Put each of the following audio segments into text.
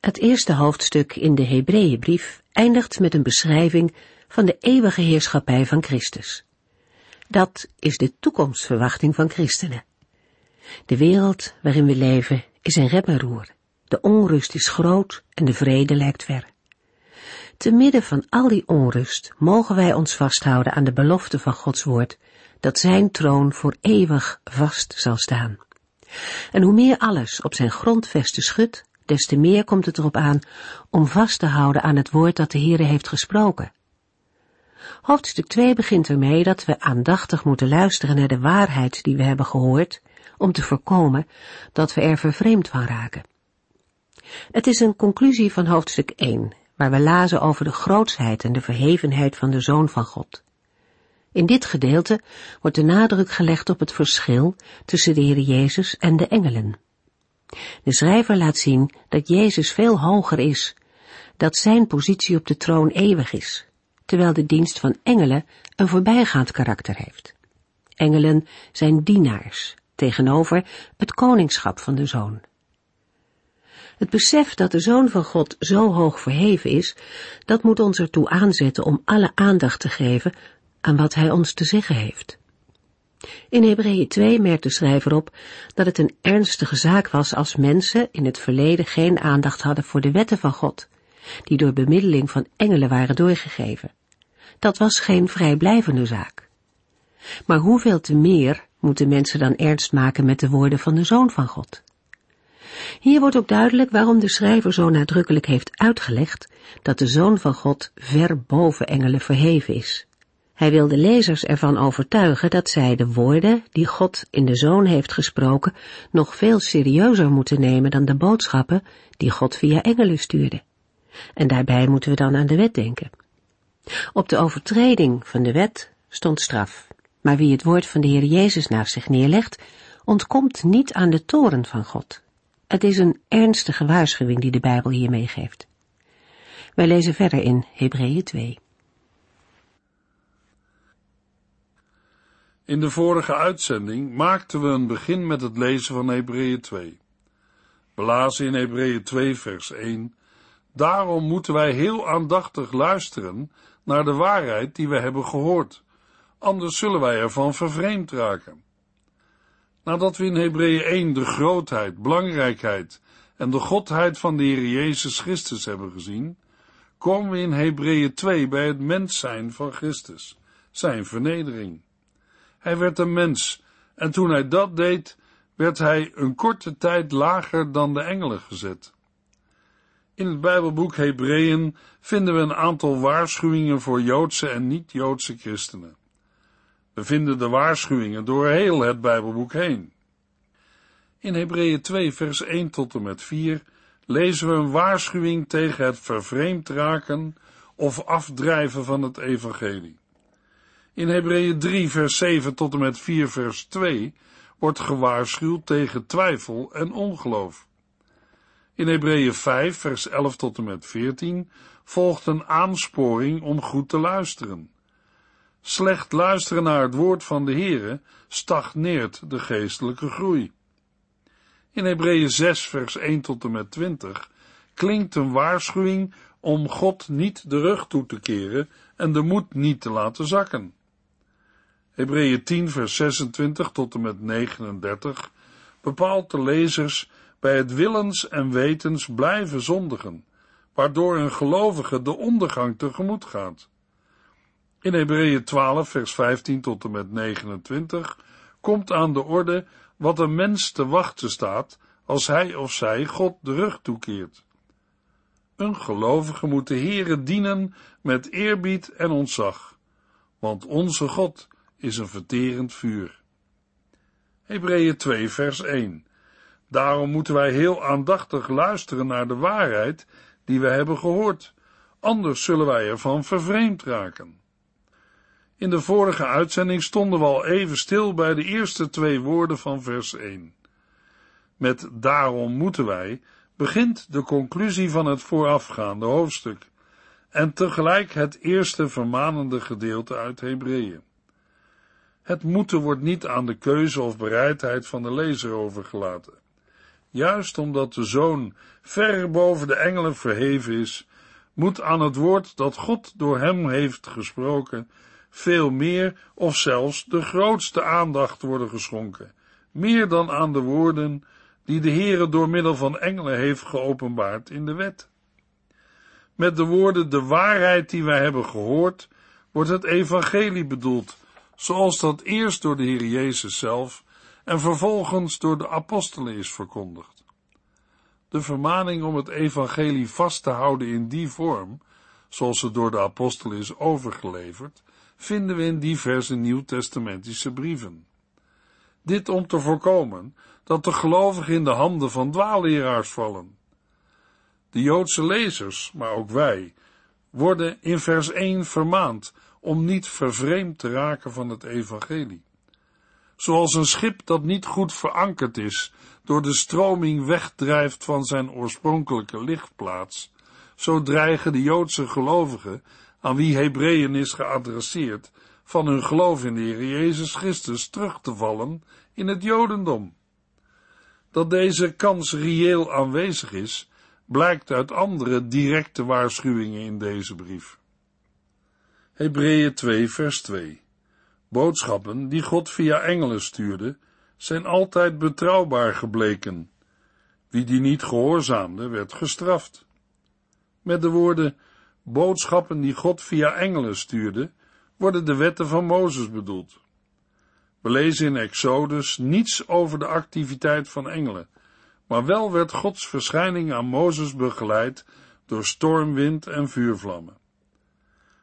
Het eerste hoofdstuk in de Hebreeënbrief eindigt met een beschrijving van de eeuwige heerschappij van Christus. Dat is de toekomstverwachting van christenen. De wereld waarin we leven is een rep en roer. De onrust is groot en de vrede lijkt ver. Te midden van al die onrust mogen wij ons vasthouden aan de belofte van Gods woord, dat zijn troon voor eeuwig vast zal staan. En hoe meer alles op zijn grondvesten schudt, des te meer komt het erop aan om vast te houden aan het woord dat de Heere heeft gesproken. Hoofdstuk 2 begint ermee dat we aandachtig moeten luisteren naar de waarheid die we hebben gehoord, om te voorkomen dat we er vervreemd van raken. Het is een conclusie van hoofdstuk 1, waar we lazen over de grootsheid en de verhevenheid van de Zoon van God. In dit gedeelte wordt de nadruk gelegd op het verschil tussen de Heer Jezus en de engelen. De schrijver laat zien dat Jezus veel hoger is, dat zijn positie op de troon eeuwig is, terwijl de dienst van engelen een voorbijgaand karakter heeft. Engelen zijn dienaars tegenover het koningschap van de Zoon. Het besef dat de Zoon van God zo hoog verheven is, dat moet ons ertoe aanzetten om alle aandacht te geven aan wat Hij ons te zeggen heeft. In Hebreeën 2 merkt de schrijver op dat het een ernstige zaak was als mensen in het verleden geen aandacht hadden voor de wetten van God, die door bemiddeling van engelen waren doorgegeven. Dat was geen vrijblijvende zaak. Maar hoeveel te meer moeten mensen dan ernst maken met de woorden van de Zoon van God? Hier wordt ook duidelijk waarom de schrijver zo nadrukkelijk heeft uitgelegd dat de Zoon van God ver boven engelen verheven is. Hij wil de lezers ervan overtuigen dat zij de woorden die God in de Zoon heeft gesproken nog veel serieuzer moeten nemen dan de boodschappen die God via engelen stuurde. En daarbij moeten we dan aan de wet denken. Op de overtreding van de wet stond straf, maar wie het woord van de Heer Jezus naast zich neerlegt, ontkomt niet aan de toren van God. Het is een ernstige waarschuwing die de Bijbel hier meegeeft. Wij lezen verder in Hebreeën 2. In de vorige uitzending maakten we een begin met het lezen van Hebreeën 2. We lazen in Hebreeën 2 vers 1 Daarom moeten wij heel aandachtig luisteren naar de waarheid die we hebben gehoord, anders zullen wij ervan vervreemd raken. Nadat we in Hebreeën 1 de grootheid, belangrijkheid en de godheid van de Heer Jezus Christus hebben gezien, komen we in Hebreeën 2 bij het mens zijn van Christus, zijn vernedering. Hij werd een mens, en toen hij dat deed, werd hij een korte tijd lager dan de engelen gezet. In het Bijbelboek Hebreeën vinden we een aantal waarschuwingen voor Joodse en niet-Joodse christenen. We vinden de waarschuwingen door heel het Bijbelboek heen. In Hebreeën 2 vers 1 tot en met 4 lezen we een waarschuwing tegen het vervreemd raken of afdrijven van het evangelie. In Hebreeën 3 vers 7 tot en met 4 vers 2 wordt gewaarschuwd tegen twijfel en ongeloof. In Hebreeën 5 vers 11 tot en met 14 volgt een aansporing om goed te luisteren. Slecht luisteren naar het woord van de Heere stagneert de geestelijke groei. In Hebreeën 6 vers 1 tot en met 20 klinkt een waarschuwing om God niet de rug toe te keren en de moed niet te laten zakken. Hebreeën 10 vers 26 tot en met 39 bepaalt de lezers bij het willens en wetens blijven zondigen, waardoor een gelovige de ondergang tegemoet gaat. In Hebreeën 12 vers 15 tot en met 29 komt aan de orde wat een mens te wachten staat als hij of zij God de rug toekeert. Een gelovige moet de Heere dienen met eerbied en ontzag, want onze God is een verterend vuur. Hebreeën 2 vers 1 Daarom moeten wij heel aandachtig luisteren naar de waarheid die we hebben gehoord, anders zullen wij ervan vervreemd raken. In de vorige uitzending stonden we al even stil bij de eerste twee woorden van vers 1. Met daarom moeten wij begint de conclusie van het voorafgaande hoofdstuk en tegelijk het eerste vermanende gedeelte uit Hebreeën. Het moeten wordt niet aan de keuze of bereidheid van de lezer overgelaten. Juist omdat de zoon ver boven de engelen verheven is, moet aan het woord dat God door hem heeft gesproken veel meer of zelfs de grootste aandacht worden geschonken, meer dan aan de woorden die de Heere door middel van engelen heeft geopenbaard in de wet. Met de woorden de waarheid die wij hebben gehoord, wordt het evangelie bedoeld, zoals dat eerst door de Heer Jezus zelf en vervolgens door de apostelen is verkondigd. De vermaning om het evangelie vast te houden in die vorm, zoals het door de apostelen is overgeleverd, vinden we in diverse nieuwtestamentische brieven. Dit om te voorkomen dat de gelovigen in de handen van dwaalleraars vallen. De Joodse lezers, maar ook wij, worden in vers 1 vermaand om niet vervreemd te raken van het evangelie. Zoals een schip dat niet goed verankerd is, door de stroming wegdrijft van zijn oorspronkelijke lichtplaats, zo dreigen de Joodse gelovigen, aan wie Hebreeën is geadresseerd, van hun geloof in de Heer Jezus Christus terug te vallen in het Jodendom. Dat deze kans reëel aanwezig is, blijkt uit andere directe waarschuwingen in deze brief. Hebreeën 2 vers 2 Boodschappen die God via engelen stuurde, zijn altijd betrouwbaar gebleken. Wie die niet gehoorzaamde, werd gestraft. Met de woorden boodschappen die God via engelen stuurde, worden de wetten van Mozes bedoeld. We lezen in Exodus niets over de activiteit van engelen, maar wel werd Gods verschijning aan Mozes begeleid door stormwind en vuurvlammen.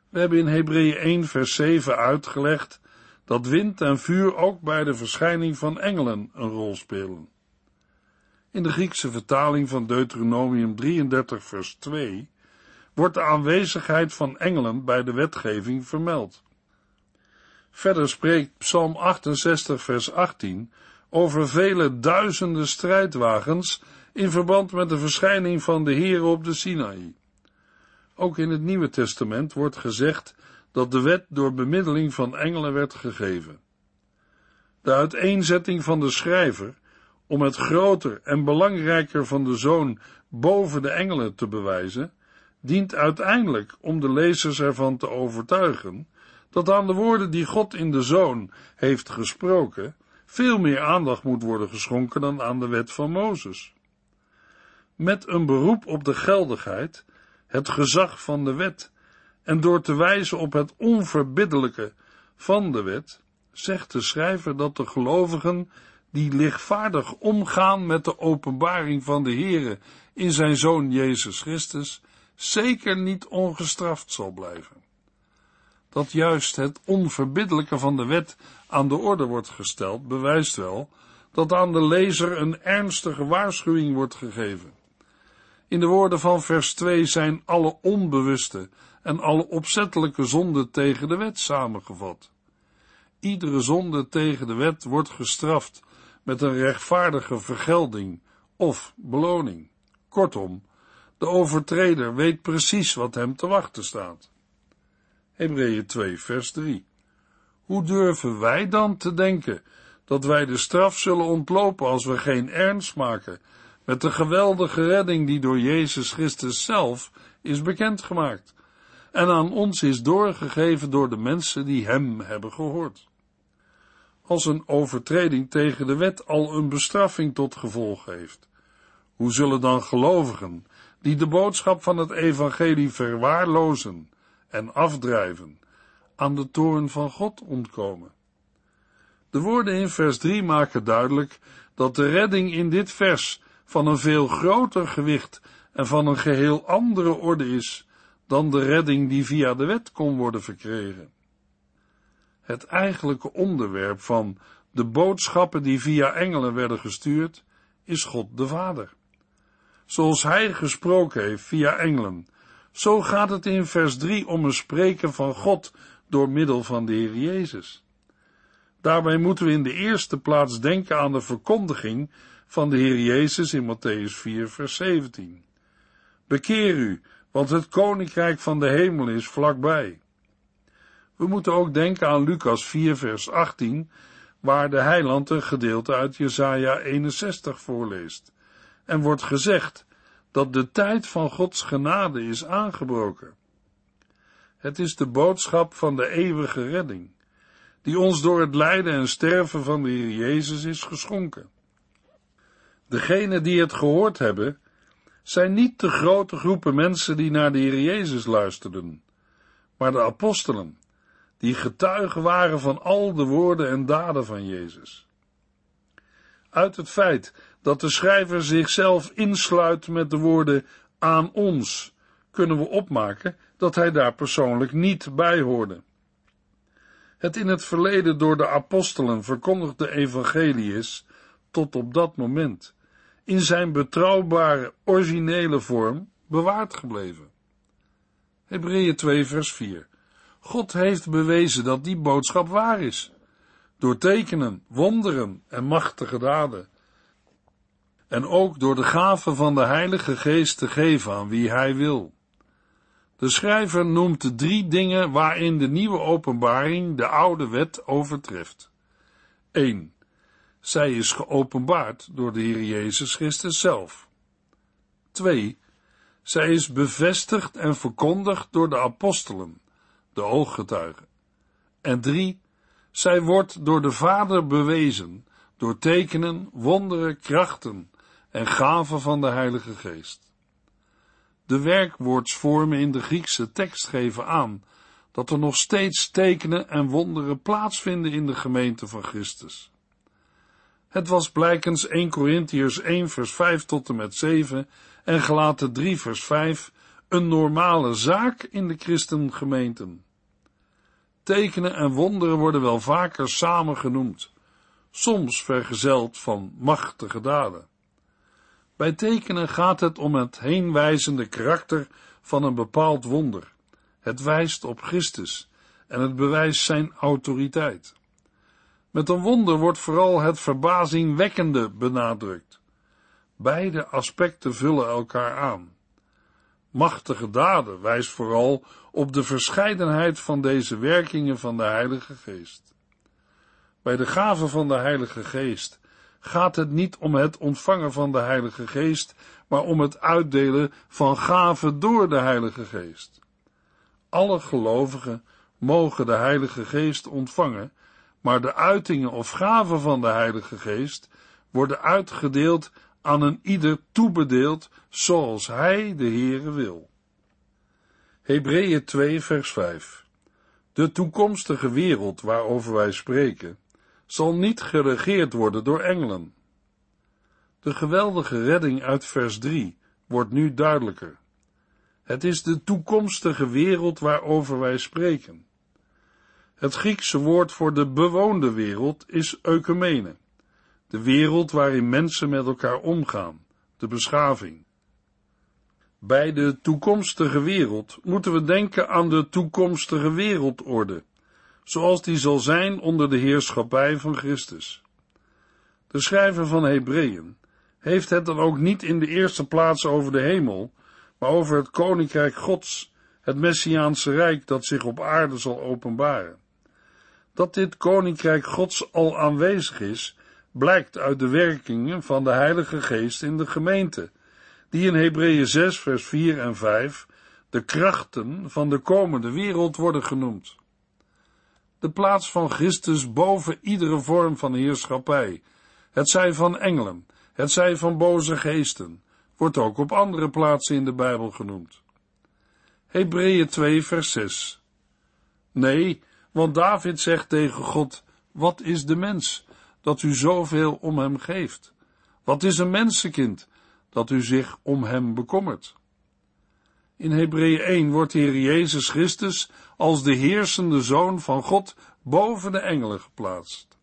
We hebben in Hebreeën 1 vers 7 uitgelegd dat wind en vuur ook bij de verschijning van engelen een rol spelen. In de Griekse vertaling van Deuteronomium 33 vers 2 wordt de aanwezigheid van engelen bij de wetgeving vermeld. Verder spreekt Psalm 68 vers 18 over vele duizenden strijdwagens in verband met de verschijning van de Heer op de Sinaï. Ook in het Nieuwe Testament wordt gezegd dat de wet door bemiddeling van engelen werd gegeven. De uiteenzetting van de schrijver om het groter en belangrijker van de zoon boven de engelen te bewijzen, dient uiteindelijk om de lezers ervan te overtuigen dat aan de woorden die God in de zoon heeft gesproken veel meer aandacht moet worden geschonken dan aan de wet van Mozes. Met een beroep op de geldigheid, het gezag van de wet en door te wijzen op het onverbiddelijke van de wet, zegt de schrijver dat de gelovigen die lichtvaardig omgaan met de openbaring van de Heere in zijn Zoon Jezus Christus, zeker niet ongestraft zal blijven. Dat juist het onverbiddelijke van de wet aan de orde wordt gesteld, bewijst wel dat aan de lezer een ernstige waarschuwing wordt gegeven. In de woorden van vers 2 zijn alle onbewuste en alle opzettelijke zonden tegen de wet samengevat. Iedere zonde tegen de wet wordt gestraft met een rechtvaardige vergelding of beloning. Kortom, de overtreder weet precies wat hem te wachten staat. Hebreeën 2 vers 3 Hoe durven wij dan te denken dat wij de straf zullen ontlopen als we geen ernst maken met de geweldige redding die door Jezus Christus zelf is bekendgemaakt en aan ons is doorgegeven door de mensen die Hem hebben gehoord. Als een overtreding tegen de wet al een bestraffing tot gevolg heeft, hoe zullen dan gelovigen, die de boodschap van het evangelie verwaarlozen en afdrijven, aan de toorn van God ontkomen? De woorden in vers 3 maken duidelijk dat de redding in dit vers van een veel groter gewicht en van een geheel andere orde is dan de redding die via de wet kon worden verkregen. Het eigenlijke onderwerp van de boodschappen die via engelen werden gestuurd, is God de Vader. Zoals Hij gesproken heeft via engelen, Zo gaat het in vers 3 om een spreken van God door middel van de Heer Jezus. Daarbij moeten we in de eerste plaats denken aan de verkondiging van de Heer Jezus in Matthäus 4, vers 17. Bekeer u, want het koninkrijk van de hemel is vlakbij. We moeten ook denken aan Lucas 4, vers 18, waar de heiland een gedeelte uit Jesaja 61 voorleest. En wordt gezegd dat de tijd van Gods genade is aangebroken. Het is de boodschap van de eeuwige redding, die ons door het lijden en sterven van de Heer Jezus is geschonken. Degenen die het gehoord hebben, zijn niet de grote groepen mensen die naar de Heer Jezus luisterden, maar de apostelen, die getuigen waren van al de woorden en daden van Jezus. Uit het feit dat de schrijver zichzelf insluit met de woorden aan ons, kunnen we opmaken dat hij daar persoonlijk niet bij hoorde. Het in het verleden door de apostelen verkondigde evangelie is, tot op dat moment, in zijn betrouwbare, originele vorm bewaard gebleven. Hebreeën 2 vers 4 God heeft bewezen dat die boodschap waar is, door tekenen, wonderen en machtige daden, en ook door de gave van de Heilige Geest te geven aan wie hij wil. De schrijver noemt de drie dingen waarin de nieuwe openbaring de oude wet overtreft. 1. Zij is geopenbaard door de Heer Jezus Christus zelf. 2. Zij is bevestigd en verkondigd door de apostelen, de ooggetuigen. En 3. Zij wordt door de Vader bewezen, door tekenen, wonderen, krachten en gaven van de Heilige Geest. De werkwoordsvormen in de Griekse tekst geven aan dat er nog steeds tekenen en wonderen plaatsvinden in de gemeente van Christus. Het was blijkens 1 Corinthiërs 1 vers 5 tot en met 7 en gelaten 3 vers 5 een normale zaak in de christengemeenten. Tekenen en wonderen worden wel vaker samen genoemd, soms vergezeld van machtige daden. Bij tekenen gaat het om het heenwijzende karakter van een bepaald wonder. Het wijst op Christus en het bewijst zijn autoriteit. Met een wonder wordt vooral het verbazingwekkende benadrukt. Beide aspecten vullen elkaar aan. Machtige daden wijst vooral op de verscheidenheid van deze werkingen van de Heilige Geest. Bij de gave van de Heilige Geest gaat het niet om het ontvangen van de Heilige Geest, maar om het uitdelen van gaven door de Heilige Geest. Alle gelovigen mogen de Heilige Geest ontvangen, maar de uitingen of gaven van de Heilige Geest worden uitgedeeld aan een ieder toebedeeld zoals Hij de Heere wil. Hebreeën 2 vers 5 De toekomstige wereld waarover wij spreken, zal niet geregeerd worden door engelen. De geweldige redding uit vers 3 wordt nu duidelijker. Het is de toekomstige wereld waarover wij spreken. Het Griekse woord voor de bewoonde wereld is eukemene, de wereld waarin mensen met elkaar omgaan, de beschaving. Bij de toekomstige wereld moeten we denken aan de toekomstige wereldorde, zoals die zal zijn onder de heerschappij van Christus. De schrijver van Hebreeën heeft het dan ook niet in de eerste plaats over de hemel, maar over het koninkrijk Gods, het Messiaanse rijk dat zich op aarde zal openbaren. Dat dit koninkrijk Gods al aanwezig is, blijkt uit de werkingen van de Heilige Geest in de gemeente, die in Hebreeën 6 vers 4 en 5 de krachten van de komende wereld worden genoemd de plaats van Christus boven iedere vorm van heerschappij, het zij van engelen, het zij van boze geesten, wordt ook op andere plaatsen in de Bijbel genoemd. Hebreeën 2 vers 6 Nee, want David zegt tegen God, wat is de mens, dat u zoveel om hem geeft? Wat is een mensenkind, dat u zich om hem bekommert? In Hebreeën 1 wordt de Heer Jezus Christus als de heersende Zoon van God boven de engelen geplaatst.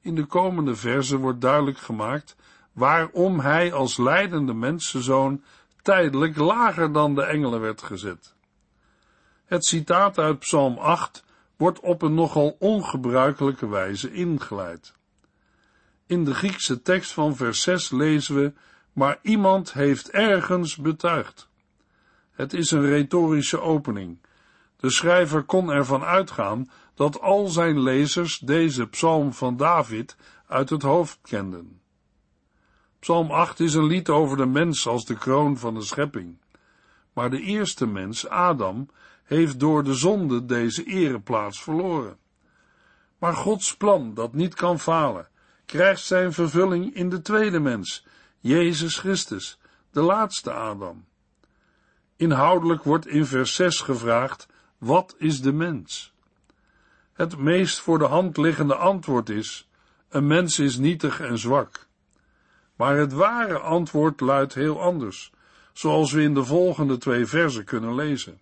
In de komende verse wordt duidelijk gemaakt waarom hij als leidende mensenzoon tijdelijk lager dan de engelen werd gezet. Het citaat uit Psalm 8 wordt op een nogal ongebruikelijke wijze ingeleid. In de Griekse tekst van vers 6 lezen we, maar iemand heeft ergens betuigd. Het is een retorische opening. De schrijver kon ervan uitgaan dat al zijn lezers deze psalm van David uit het hoofd kenden. Psalm 8 is een lied over de mens als de kroon van de schepping. Maar de eerste mens, Adam, heeft door de zonde deze ereplaats verloren. Maar Gods plan, dat niet kan falen, krijgt zijn vervulling in de tweede mens, Jezus Christus, de laatste Adam. Inhoudelijk wordt in vers 6 gevraagd, wat is de mens? Het meest voor de hand liggende antwoord is, een mens is nietig en zwak. Maar het ware antwoord luidt heel anders, zoals we in de volgende twee versen kunnen lezen.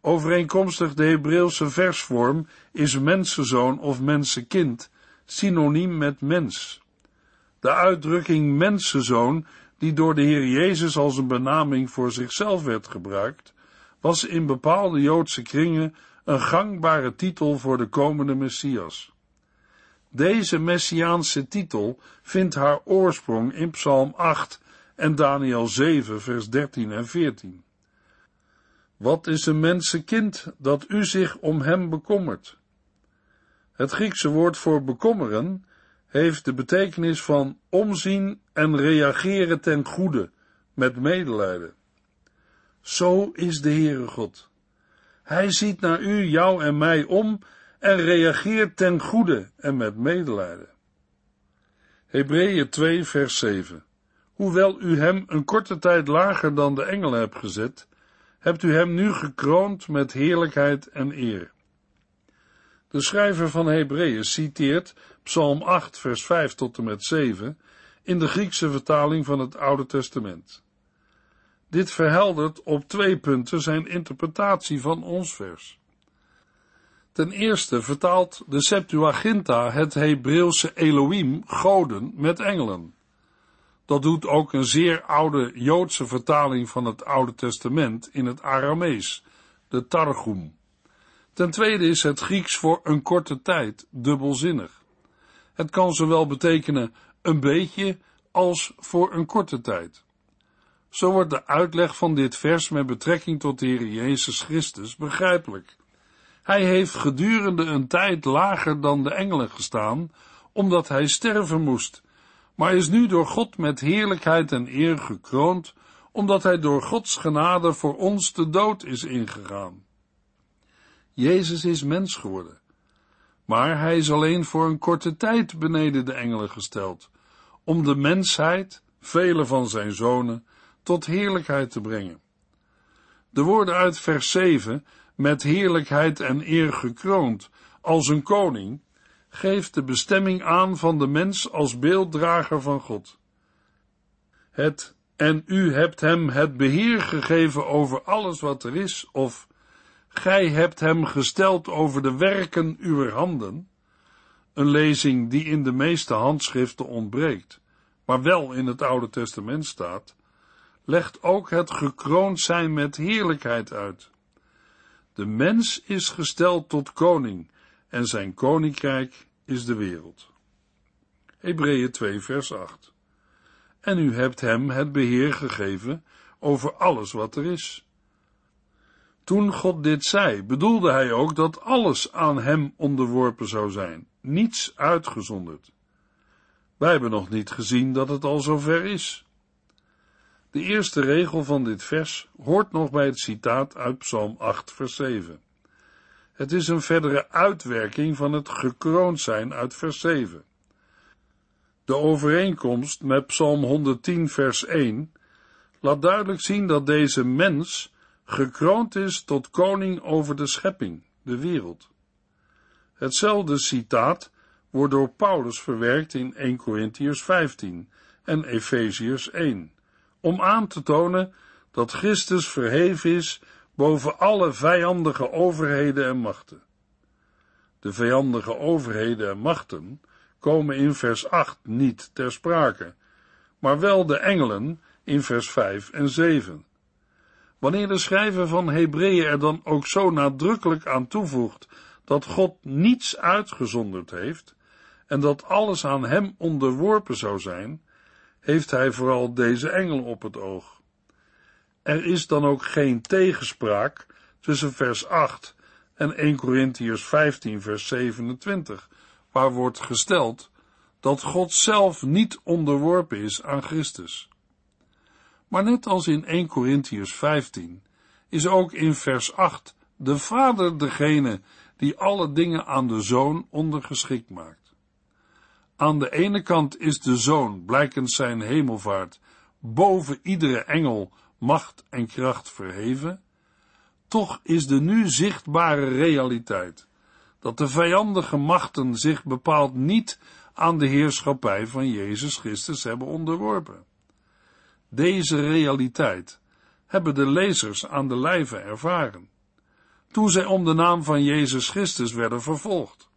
Overeenkomstig de Hebreeuwse versvorm is mensenzoon of mensenkind synoniem met mens. De uitdrukking mensenzoon, die door de Heer Jezus als een benaming voor zichzelf werd gebruikt, was in bepaalde Joodse kringen een gangbare titel voor de komende Messias. Deze messiaanse titel vindt haar oorsprong in Psalm 8 en Daniel 7, vers 13 en 14. Wat is een mensenkind dat u zich om hem bekommert? Het Griekse woord voor bekommeren heeft de betekenis van omzien en reageren ten goede, met medelijden. Zo is de Heere God. Hij ziet naar u, jou en mij om en reageert ten goede en met medelijden. Hebreeën 2 vers 7 Hoewel u hem een korte tijd lager dan de engelen hebt gezet, hebt u hem nu gekroond met heerlijkheid en eer. De schrijver van Hebreeën citeert Psalm 8 vers 5 tot en met 7 in de Griekse vertaling van het Oude Testament. Dit verheldert op twee punten zijn interpretatie van ons vers. Ten eerste vertaalt de Septuaginta het Hebreeuwse Elohim, goden, met engelen. Dat doet ook een zeer oude Joodse vertaling van het Oude Testament in het Aramees, de Targum. Ten tweede is het Grieks voor een korte tijd dubbelzinnig. Het kan zowel betekenen een beetje als voor een korte tijd. Zo wordt de uitleg van dit vers met betrekking tot de Heer Jezus Christus begrijpelijk. Hij heeft gedurende een tijd lager dan de engelen gestaan, omdat hij sterven moest, maar is nu door God met heerlijkheid en eer gekroond, omdat hij door Gods genade voor ons de dood is ingegaan. Jezus is mens geworden, maar hij is alleen voor een korte tijd beneden de engelen gesteld, om de mensheid, vele van zijn zonen, tot heerlijkheid te brengen. De woorden uit vers 7, met heerlijkheid en eer gekroond, als een koning, geeft de bestemming aan van de mens als beelddrager van God. Het en u hebt hem het beheer gegeven over alles wat er is, of gij hebt hem gesteld over de werken uw handen, een lezing die in de meeste handschriften ontbreekt, maar wel in het Oude Testament staat, legt ook het gekroond zijn met heerlijkheid uit. De mens is gesteld tot koning en zijn koninkrijk is de wereld. Hebreeën 2 vers 8 En u hebt hem het beheer gegeven over alles wat er is. Toen God dit zei, bedoelde hij ook dat alles aan hem onderworpen zou zijn, niets uitgezonderd. Wij hebben nog niet gezien dat het al zover is. De eerste regel van dit vers hoort nog bij het citaat uit Psalm 8, vers 7. Het is een verdere uitwerking van het gekroond zijn uit vers 7. De overeenkomst met Psalm 110, vers 1 laat duidelijk zien dat deze mens gekroond is tot koning over de schepping, de wereld. Hetzelfde citaat wordt door Paulus verwerkt in 1 Corinthians 15 en Efeziërs 1 om aan te tonen dat Christus verheven is boven alle vijandige overheden en machten. De vijandige overheden en machten komen in vers 8 niet ter sprake, maar wel de engelen in vers 5 en 7. Wanneer de schrijver van Hebreeën er dan ook zo nadrukkelijk aan toevoegt dat God niets uitgezonderd heeft en dat alles aan hem onderworpen zou zijn, heeft hij vooral deze engel op het oog. Er is dan ook geen tegenspraak tussen vers 8 en 1 Corinthians 15 vers 27, waar wordt gesteld dat God zelf niet onderworpen is aan Christus. Maar net als in 1 Corinthians 15 is ook in vers 8 de Vader degene die alle dingen aan de Zoon ondergeschikt maakt. Aan de ene kant is de Zoon, blijkens zijn hemelvaart, boven iedere engel, macht en kracht verheven, toch is de nu zichtbare realiteit dat de vijandige machten zich bepaald niet aan de heerschappij van Jezus Christus hebben onderworpen. Deze realiteit hebben de lezers aan de lijve ervaren, toen zij om de naam van Jezus Christus werden vervolgd.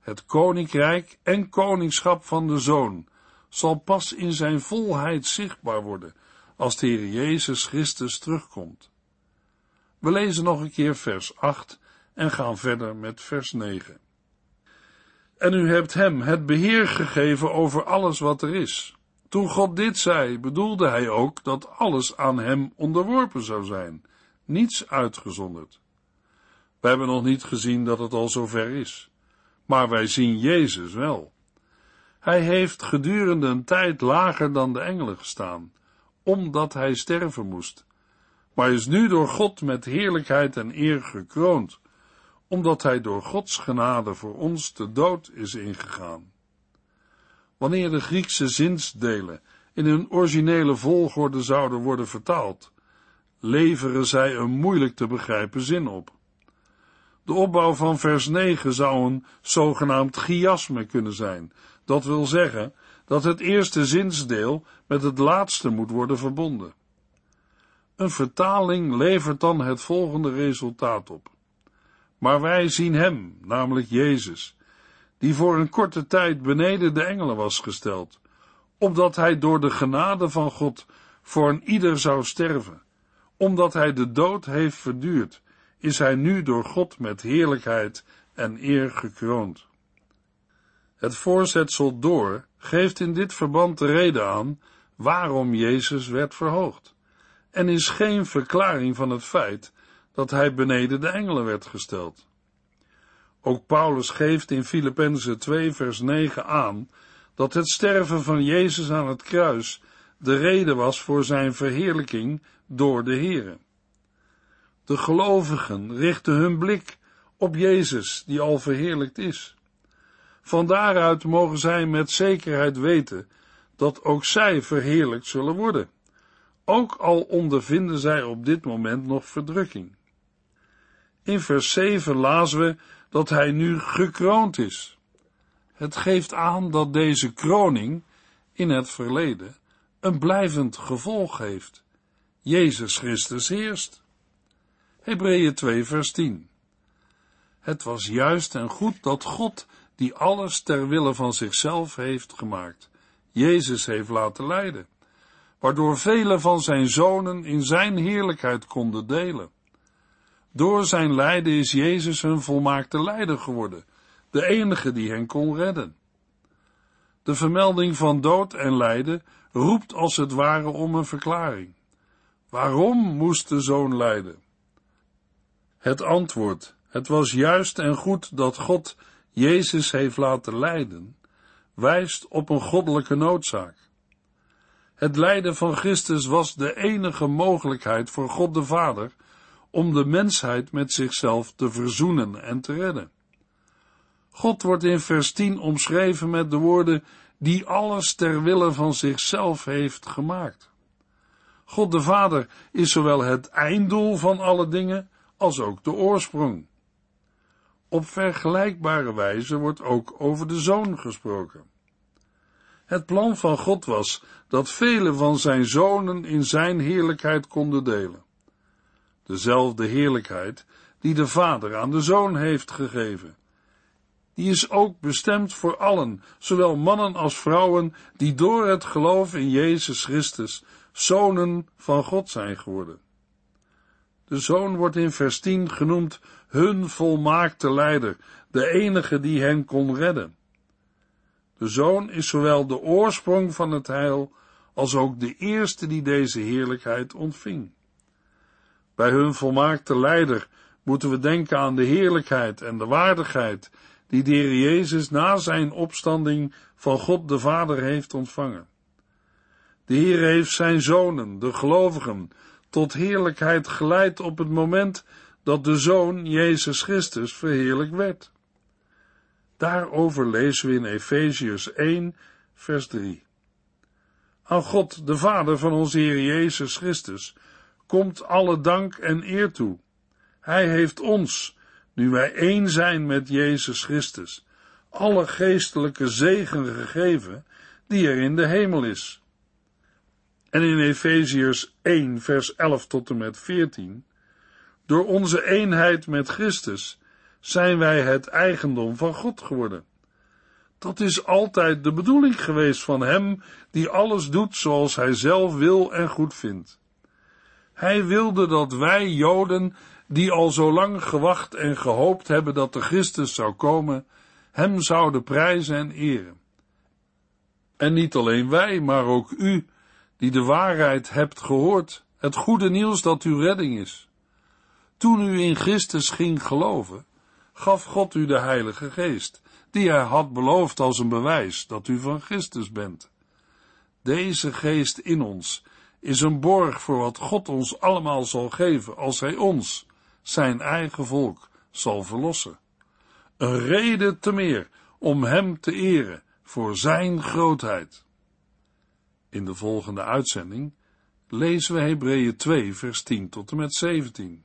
Het koninkrijk en koningschap van de Zoon zal pas in zijn volheid zichtbaar worden als de Heer Jezus Christus terugkomt. We lezen nog een keer vers 8 en gaan verder met vers 9. En u hebt hem het beheer gegeven over alles wat er is. Toen God dit zei, bedoelde hij ook dat alles aan hem onderworpen zou zijn, niets uitgezonderd. We hebben nog niet gezien dat het al zover is, maar wij zien Jezus wel. Hij heeft gedurende een tijd lager dan de engelen gestaan, omdat hij sterven moest, maar is nu door God met heerlijkheid en eer gekroond, omdat hij door Gods genade voor ons de dood is ingegaan. Wanneer de Griekse zinsdelen in hun originele volgorde zouden worden vertaald, leveren zij een moeilijk te begrijpen zin op. De opbouw van vers 9 zou een zogenaamd chiasme kunnen zijn, dat wil zeggen dat het eerste zinsdeel met het laatste moet worden verbonden. Een vertaling levert dan het volgende resultaat op. Maar wij zien hem, namelijk Jezus, die voor een korte tijd beneden de engelen was gesteld, opdat hij door de genade van God voor een ieder zou sterven. Omdat hij de dood heeft verduurd, is hij nu door God met heerlijkheid en eer gekroond. Het voorzetsel door geeft in dit verband de reden aan waarom Jezus werd verhoogd, en is geen verklaring van het feit dat hij beneden de engelen werd gesteld. Ook Paulus geeft in Filippenzen 2 vers 9 aan dat het sterven van Jezus aan het kruis de reden was voor zijn verheerlijking door de Here. De gelovigen richten hun blik op Jezus, die al verheerlijkt is. Van daaruit mogen zij met zekerheid weten dat ook zij verheerlijkt zullen worden, ook al ondervinden zij op dit moment nog verdrukking. In vers 7 lazen we dat hij nu gekroond is. Het geeft aan dat deze kroning in het verleden een blijvend gevolg heeft. Jezus Christus heerst. Hebreeën 2 vers 10. Het was juist en goed dat God, die alles ter wille van zichzelf heeft gemaakt, Jezus heeft laten leiden, waardoor vele van zijn zonen in zijn heerlijkheid konden delen. Door zijn lijden is Jezus hun volmaakte leider geworden, de enige die hen kon redden. De vermelding van dood en lijden roept als het ware om een verklaring. Waarom moest de zoon lijden? Het antwoord, het was juist en goed dat God Jezus heeft laten lijden, wijst op een goddelijke noodzaak. Het lijden van Christus was de enige mogelijkheid voor God de Vader om de mensheid met zichzelf te verzoenen en te redden. God wordt in vers 10 omschreven met de woorden die alles ter wille van zichzelf heeft gemaakt. God de Vader is zowel het einddoel van alle dingen als ook de oorsprong. Op vergelijkbare wijze wordt ook over de Zoon gesproken. Het plan van God was dat vele van zijn zonen in zijn heerlijkheid konden delen dezelfde heerlijkheid die de Vader aan de Zoon heeft gegeven. Die is ook bestemd voor allen, zowel mannen als vrouwen, die door het geloof in Jezus Christus zonen van God zijn geworden. De zoon wordt in vers 10 genoemd hun volmaakte leider, de enige die hen kon redden. De zoon is zowel de oorsprong van het heil als ook de eerste die deze heerlijkheid ontving. Bij hun volmaakte leider moeten we denken aan de heerlijkheid en de waardigheid die de Heer Jezus na zijn opstanding van God de Vader heeft ontvangen. De Heer heeft zijn zonen, de gelovigen, tot heerlijkheid geleid op het moment dat de Zoon Jezus Christus verheerlijk werd. Daarover lezen we in Efeziërs 1, vers 3. Aan God, de Vader van onze Heer Jezus Christus, komt alle dank en eer toe. Hij heeft ons, nu wij één zijn met Jezus Christus, alle geestelijke zegen gegeven die er in de hemel is. En in Efeziërs 1, vers 11 tot en met 14, door onze eenheid met Christus zijn wij het eigendom van God geworden. Dat is altijd de bedoeling geweest van Hem die alles doet zoals Hij zelf wil en goed vindt. Hij wilde dat wij Joden, die al zo lang gewacht en gehoopt hebben dat de Christus zou komen, Hem zouden prijzen en eren. En niet alleen wij, maar ook u, die de waarheid hebt gehoord, het goede nieuws dat uw redding is. Toen u in Christus ging geloven, gaf God u de Heilige Geest, die hij had beloofd als een bewijs dat u van Christus bent. Deze geest in ons is een borg voor wat God ons allemaal zal geven als hij ons, zijn eigen volk, zal verlossen. Een reden te meer om hem te eren voor zijn grootheid. In de volgende uitzending lezen we Hebreeën 2 vers 10 tot en met 17.